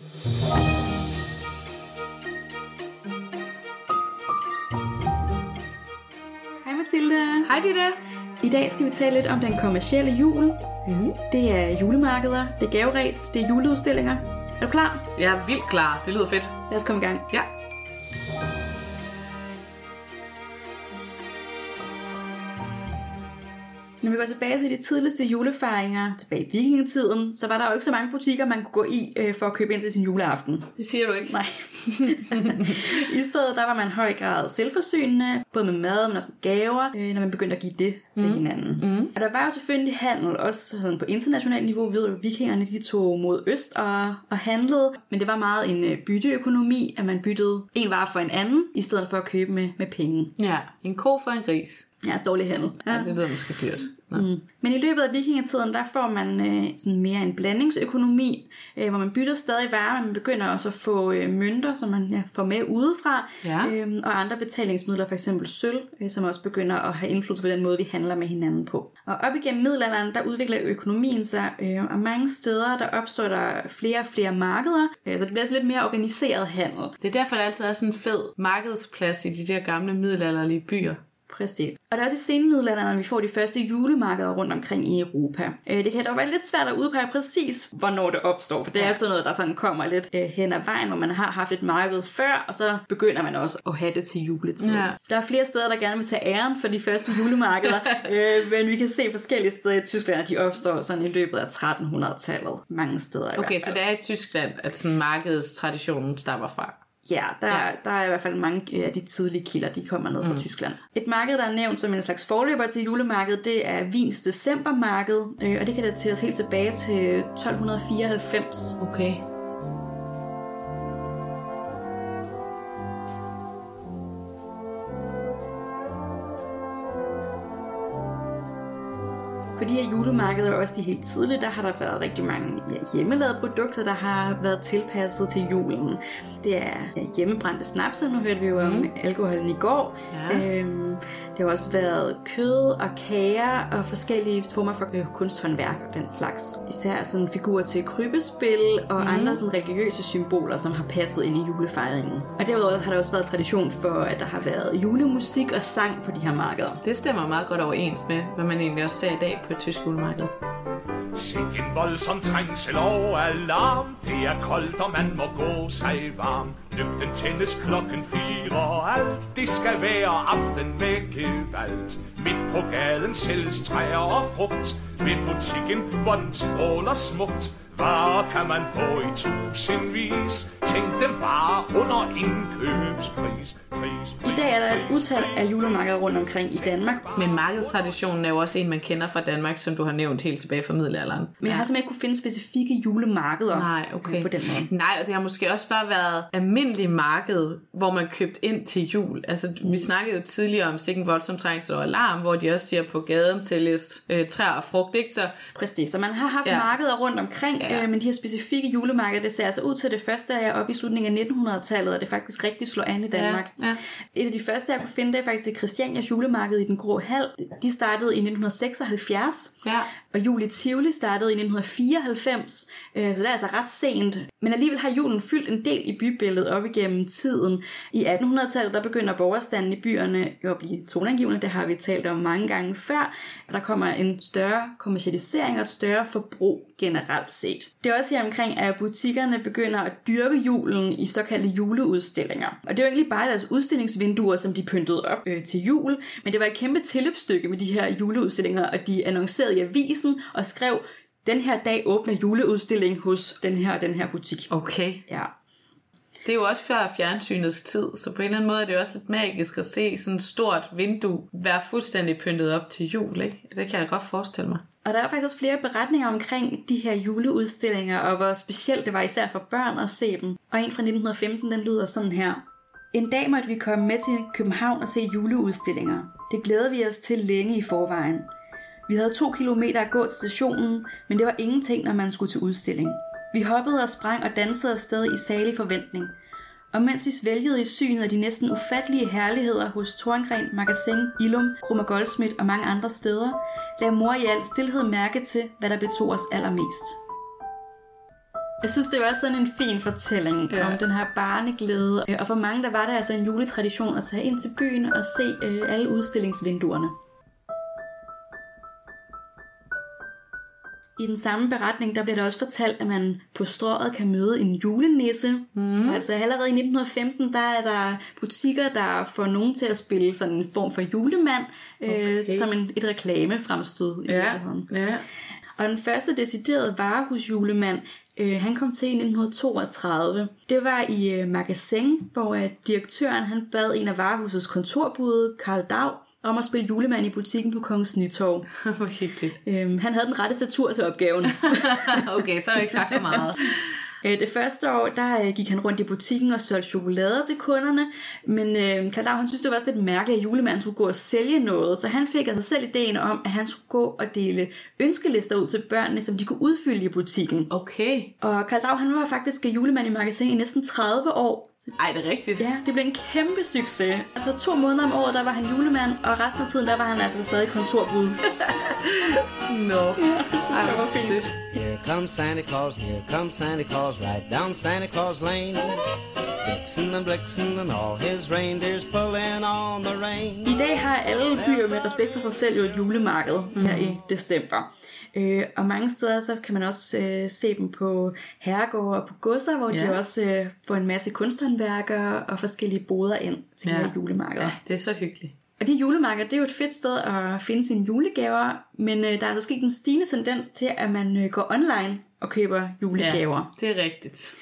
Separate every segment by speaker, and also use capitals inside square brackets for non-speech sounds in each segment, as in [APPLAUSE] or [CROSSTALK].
Speaker 1: Hej Mathilde.
Speaker 2: Hej Ditte.
Speaker 1: I dag skal vi tale lidt om den kommercielle jul.
Speaker 2: Mm.
Speaker 1: Det er julemarkeder, det er gaveræs, det er juleudstillinger. Er du klar?
Speaker 2: Jeg er vildt klar. Det lyder fedt.
Speaker 1: Lad os komme i gang.
Speaker 2: Ja.
Speaker 1: Når vi går tilbage til de tidligste julefejringer, tilbage i vikingetiden, så var der jo ikke så mange butikker, man kunne gå i øh, for at købe ind til sin juleaften.
Speaker 2: Det siger du ikke.
Speaker 1: Nej. [LAUGHS] I stedet der var man i høj grad selvforsynende, både med mad, men også med gaver, øh, når man begyndte at give det til mm. hinanden. Mm. Og der var jo selvfølgelig handel, også sådan på internationalt niveau, ved at vikingerne de tog mod øst og, og handlede, men det var meget en øh, bytteøkonomi, at man byttede en vare for en anden, i stedet for at købe med, med penge.
Speaker 2: Ja, en ko for en gris.
Speaker 1: Ja, dårlig handel.
Speaker 2: Ja, det lyder måske dyrt. Nå.
Speaker 1: Mm. Men i løbet af vikingetiden, der får man øh, sådan mere en blandingsøkonomi, øh, hvor man bytter stadig varer, men man begynder også at få øh, mønter, som man ja, får med udefra,
Speaker 2: Ja.
Speaker 1: øh, og andre betalingsmidler, f.eks. sølv, øh, som også begynder at have indflydelse på den måde, vi handler med hinanden på. Og op igennem middelalderen, der udvikler økonomien sig, øh, og mange steder, der opstår der flere og flere markeder, øh, så det bliver altså lidt mere organiseret handel.
Speaker 2: Det er derfor, der altid er sådan en fed markedsplads i de der gamle middelalderlige byer.
Speaker 1: Præcis. Og det er også i senmiddelalderen, at vi får de første julemarkeder rundt omkring i Europa. Øh, Det kan dog være lidt svært at udpege præcis, hvornår det opstår, for det er
Speaker 2: Ja.
Speaker 1: sådan noget, der sådan kommer lidt øh, hen ad vejen, hvor man har haft et marked før, og så begynder man også at have det til juletid.
Speaker 2: Ja.
Speaker 1: Der er flere steder, der gerne vil tage æren for de første julemarkeder, [LAUGHS] øh, men vi kan se forskellige steder i Tyskland, at de opstår sådan i løbet af 1300-tallet. Mange steder i
Speaker 2: Okay, så det er i Tyskland, at sådan markedstraditionen stammer fra.
Speaker 1: Ja, der,
Speaker 2: Ja.
Speaker 1: der er i hvert fald mange af de tidlige kilder, de kommer ned fra mm. Tyskland. Et marked, der er nævnt som en slags forløber til julemarkedet, det er Wiens decembermarked, øh, og det kan dateres helt tilbage til 1294.
Speaker 2: Okay.
Speaker 1: På de her julemarkeder, og også de helt tidlige, der har der været rigtig mange ja, hjemmelavede produkter, der har været tilpasset til julen. Det er ja, hjemmebrændte snapser, nu hørte vi jo om alkoholen i går.
Speaker 2: Ja.
Speaker 1: Øhm, det har også været kød og kager og forskellige former for øh, kunsthåndværk og den slags. Især sådan figurer til krybespil og mm. andre sådan religiøse symboler, som har passet ind i julefejringen. Og derudover har der også været tradition for, at der har været julemusik og sang på de her markeder.
Speaker 2: Det stemmer meget godt overens med, hvad man egentlig også ser i dag på et tysk julemarked.
Speaker 3: Se en voldsom trængsel og alarm. Det er koldt, og man må gå sig varm. Lygten tændes klokken fire og alt Det skal være aften med gevalt. Midt på gaden sælges træer og frugt. Ved butikken, hvor den stråler smukt. Varer kan man få i tusindvis Tænk dem bare under indkøbspris pris, pris,
Speaker 1: I dag er der et utal af julemarkeder rundt omkring i Danmark,
Speaker 2: Men markedstraditionen er jo også en, man kender fra Danmark, som du har nævnt helt tilbage fra middelalderen.
Speaker 1: men jeg har simpelthen ikke kunne finde specifikke julemarkeder
Speaker 2: Nej, okay.
Speaker 1: på den måde.
Speaker 2: Nej, og det har måske også bare været almindelig marked, hvor man købte ind til jul. Altså, vi snakkede jo tidligere om sikken voldsom trængsel og alarm, hvor de også siger, at på gaden sælges øh, træer og frugt, ikke? Så
Speaker 1: Præcis, så man har haft
Speaker 2: ja.
Speaker 1: markeder rundt omkring,
Speaker 2: Ja.
Speaker 1: øh, men de her specifikke julemarkeder, det ser altså ud til det første er op i slutningen af 1900-tallet, og det faktisk rigtig slår an i Danmark.
Speaker 2: Ja, ja.
Speaker 1: Et af de første, jeg kunne finde, det er faktisk det Christianias julemarked i den grå hal. De startede i 1976,
Speaker 2: Ja.
Speaker 1: og jul i Tivoli startede i 1994, øh, så det er altså ret sent. Men alligevel har julen fyldt en del i bybilledet op igennem tiden. I 1800-tallet, der begynder borgerstanden i byerne jo at blive toneangivende, det har vi talt om mange gange før. Og der kommer en større kommercialisering og et større forbrug generelt set. Det er også her omkring, at butikkerne begynder at dyrke julen i såkaldte juleudstillinger. Og det er jo egentlig bare deres udstillingsvinduer, som de pyntede op øh, til jul, men det var et kæmpe tilløbsstykke med de her juleudstillinger, og de annoncerede i avisen og skrev, den her dag åbner juleudstilling hos den her og den her butik.
Speaker 2: Okay.
Speaker 1: Ja.
Speaker 2: Det er jo også før fjernsynets tid, så på en eller anden måde er det jo også lidt magisk at se sådan et stort vindue være fuldstændig pyntet op til jul, ikke? Det kan jeg godt forestille mig.
Speaker 1: Og der er faktisk også flere beretninger omkring de her juleudstillinger, og hvor specielt det var især for børn at se dem. Og en fra 1915, den lyder sådan her. En dag måtte vi komme med til København og se juleudstillinger. Det glæder vi os til længe i forvejen. Vi havde to kilometer at gå til stationen, men det var ingenting, når man skulle til udstilling. Vi hoppede og sprang og dansede afsted i salig forventning. Og mens vi svælgede i synet af de næsten ufattelige herligheder hos Torngren, Magasin, Ilum, Krummer Goldsmith og mange andre steder, lagde mor i al stillhed mærke til, hvad der betog os allermest. Jeg synes, det var sådan en fin fortælling
Speaker 2: Ja.
Speaker 1: om den her barneglæde. Og for mange, der var det altså en juletradition at tage ind til byen og se øh, alle udstillingsvinduerne. I den samme beretning, der bliver der også fortalt, at man på strået kan møde en julenisse. Mm. Altså allerede i 1915, der er der butikker, der får nogen til at spille sådan en form for julemand, okay. øh, som en, et reklamefremstød i virkeligheden.
Speaker 2: ja.
Speaker 1: Og den første deciderede varehusjulemand, øh, han kom til i 1932. Det var i øh, Magasin, hvor øh, direktøren han bad en af varehusets kontorbude, Karl Dag, om at spille julemand i butikken på Kongens Nytorv. [LAUGHS]
Speaker 2: Hvor hyggeligt.
Speaker 1: Øhm, han havde den rette statur til opgaven. [LAUGHS]
Speaker 2: okay, så har jeg ikke sagt for meget. [LAUGHS]
Speaker 1: Øh, Det første år, der øh, gik han rundt i butikken og solgte chokolader til kunderne, men øh, Karl han synes, det var også lidt mærkeligt, at julemanden skulle gå og sælge noget, så han fik altså selv ideen om, at han skulle gå og dele ønskelister ud til børnene, som de kunne udfylde i butikken.
Speaker 2: Okay.
Speaker 1: Og Karl han var faktisk julemand i magasin i næsten 30 år.
Speaker 2: Ej, det er rigtigt.
Speaker 1: ja, det blev en kæmpe succes. Altså to måneder om året, der var han julemand, og resten af tiden, der var han altså stadig kontorbud. [LAUGHS]
Speaker 2: Nå. Ej,
Speaker 1: det
Speaker 2: hvor
Speaker 1: var fint.
Speaker 4: Here comes Santa Claus, here comes Santa Claus, right down Santa Claus Lane. Vixen and Blixen and all his reindeers pulling on the rein.
Speaker 1: I dag har alle byer med respekt for sig selv jo et julemarked mm. her i december. Øh, og mange steder så kan man også øh, se dem på herregårde og på godser, hvor ja. De også øh, får en masse kunsthåndværkere og forskellige boder ind til ja. Julemarkeder.
Speaker 2: Ja. det er så hyggeligt.
Speaker 1: Og de julemarkeder, det er jo et fedt sted at finde sine julegaver, men øh, der er altså sket en stigende tendens til, at man øh, går online og køber julegaver.
Speaker 2: Ja, det er rigtigt.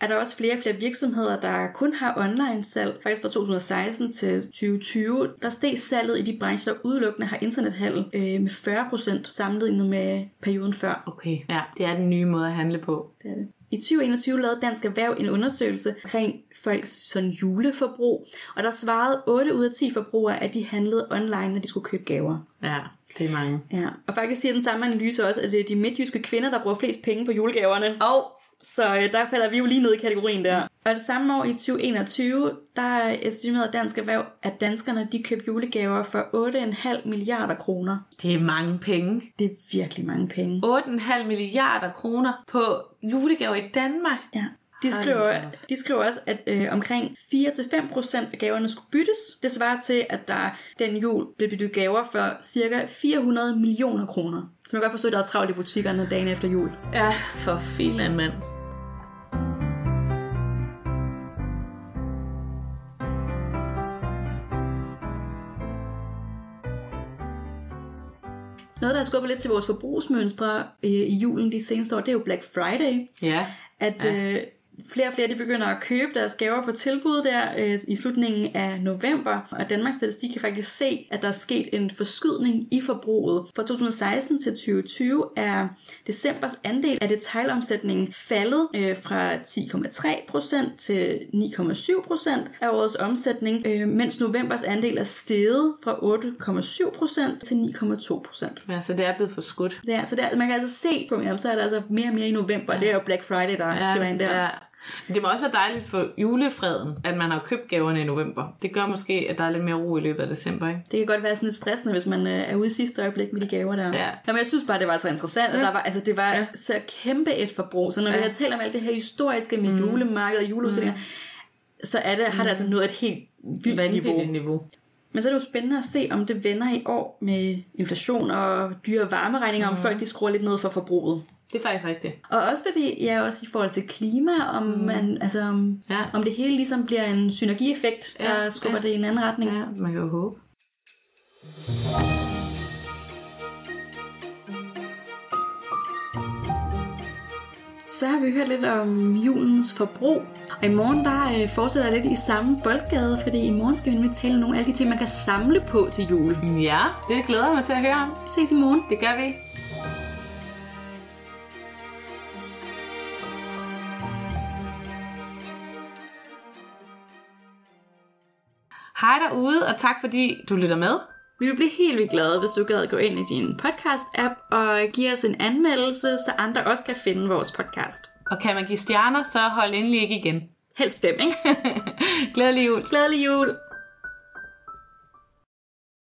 Speaker 1: Er der også flere og flere virksomheder, der kun har online salg. Faktisk fra 2016 til 2020, der steg salget i de brancher, der udelukkende har internethandel øh, med 40% sammenlignet med perioden før.
Speaker 2: Okay, ja, det er den nye måde at handle på.
Speaker 1: Det er det. I 2021 lavede Dansk Erhverv en undersøgelse omkring folks sådan juleforbrug, og der svarede 8 ud af 10 forbrugere, at de handlede online, når de skulle købe gaver.
Speaker 2: Ja, det er mange.
Speaker 1: Ja. Og faktisk siger den samme analyse også, at det er de midtjyske kvinder, der bruger flest penge på julegaverne.
Speaker 2: Og
Speaker 1: Så øh, der falder vi jo lige ned i kategorien der. Og det samme år i 2021, der estimerede Dansk Erhverv, at danskerne de købte julegaver for 8,5 milliarder kroner.
Speaker 2: det er mange penge.
Speaker 1: Det er virkelig mange penge.
Speaker 2: 8,5 milliarder kroner på julegaver i Danmark.
Speaker 1: Ja. De skriver, de skriver også, at øh, omkring 4-5% af gaverne skulle byttes. Det svarer til, at der den jul blev byttet gaver for cirka 400 millioner kroner. Så man kan godt forstå, at der er travlt i butikkerne dagen efter jul.
Speaker 2: Ja, for filan mand.
Speaker 1: Noget, der har skubbet lidt til vores forbrugsmønstre øh, i julen de seneste år, det er jo Black Friday.
Speaker 2: Ja,
Speaker 1: at ja. øh, flere og flere de begynder at købe deres gaver på tilbud der øh, i slutningen af november. Og Danmarks Statistik kan faktisk se, at der er sket en forskydning i forbruget. Fra 2016 til 2020 er decembers andel af detailomsætningen faldet øh, fra 10,3% til 9,7% af årets omsætning, øh, mens novembers andel er steget fra 8,7% til 9,2%.
Speaker 2: ja, så det er blevet for skudt.
Speaker 1: Ja, så der, man kan altså se på mere, så er der altså mere og mere i november. Ja. Det er jo Black Friday, der ja, spiller ind der.
Speaker 2: ja. Men det må også være dejligt for julefreden, at man har købt gaverne i november. Det gør måske, at der er lidt mere ro i løbet af december, ikke?
Speaker 1: Det kan godt være sådan lidt stressende, hvis man øh, er ude i sidste øjeblik med de gaver der.
Speaker 2: Ja.
Speaker 1: Jamen, jeg synes bare, det var så interessant, ja.
Speaker 2: Ja.
Speaker 1: der var, altså, det var ja. Så kæmpe et forbrug. Så når ja. vi har talt om alt det her historiske med mm. julemarked og juleudstillinger, mm. så er det, har det altså nået et helt vildt niveau.
Speaker 2: Niveau.
Speaker 1: Men så er det jo spændende at se, om det vender i år med inflation og dyre varmeregninger, mm. om folk de skruer lidt ned for forbruget.
Speaker 2: Det er faktisk rigtigt.
Speaker 1: Og også fordi, ja, også i forhold til klima, om, mm. man, altså, om,
Speaker 2: Ja.
Speaker 1: om det hele ligesom bliver en synergieffekt, der
Speaker 2: Ja,
Speaker 1: skubber
Speaker 2: ja.
Speaker 1: det i en anden retning.
Speaker 2: Ja, man kan jo håbe.
Speaker 1: Så har vi hørt lidt om julens forbrug. Og i morgen der øh, fortsætter jeg lidt i samme boldgade, fordi i morgen skal vi nemlig tale om nogle af de ting, man kan samle på til jul.
Speaker 2: Ja, det glæder jeg mig til at høre om.
Speaker 1: Vi ses i morgen.
Speaker 2: Det gør vi. Hej derude, og tak fordi du lytter med.
Speaker 1: Vi vil blive helt vildt glade, hvis du gad gå ind i din podcast-app og give os en anmeldelse, så andre også kan finde vores podcast.
Speaker 2: Og kan man give stjerner, så hold endelig ikke igen.
Speaker 1: Helst fem, ikke? [LAUGHS]
Speaker 2: Glædelig jul.
Speaker 1: Glædelig jul!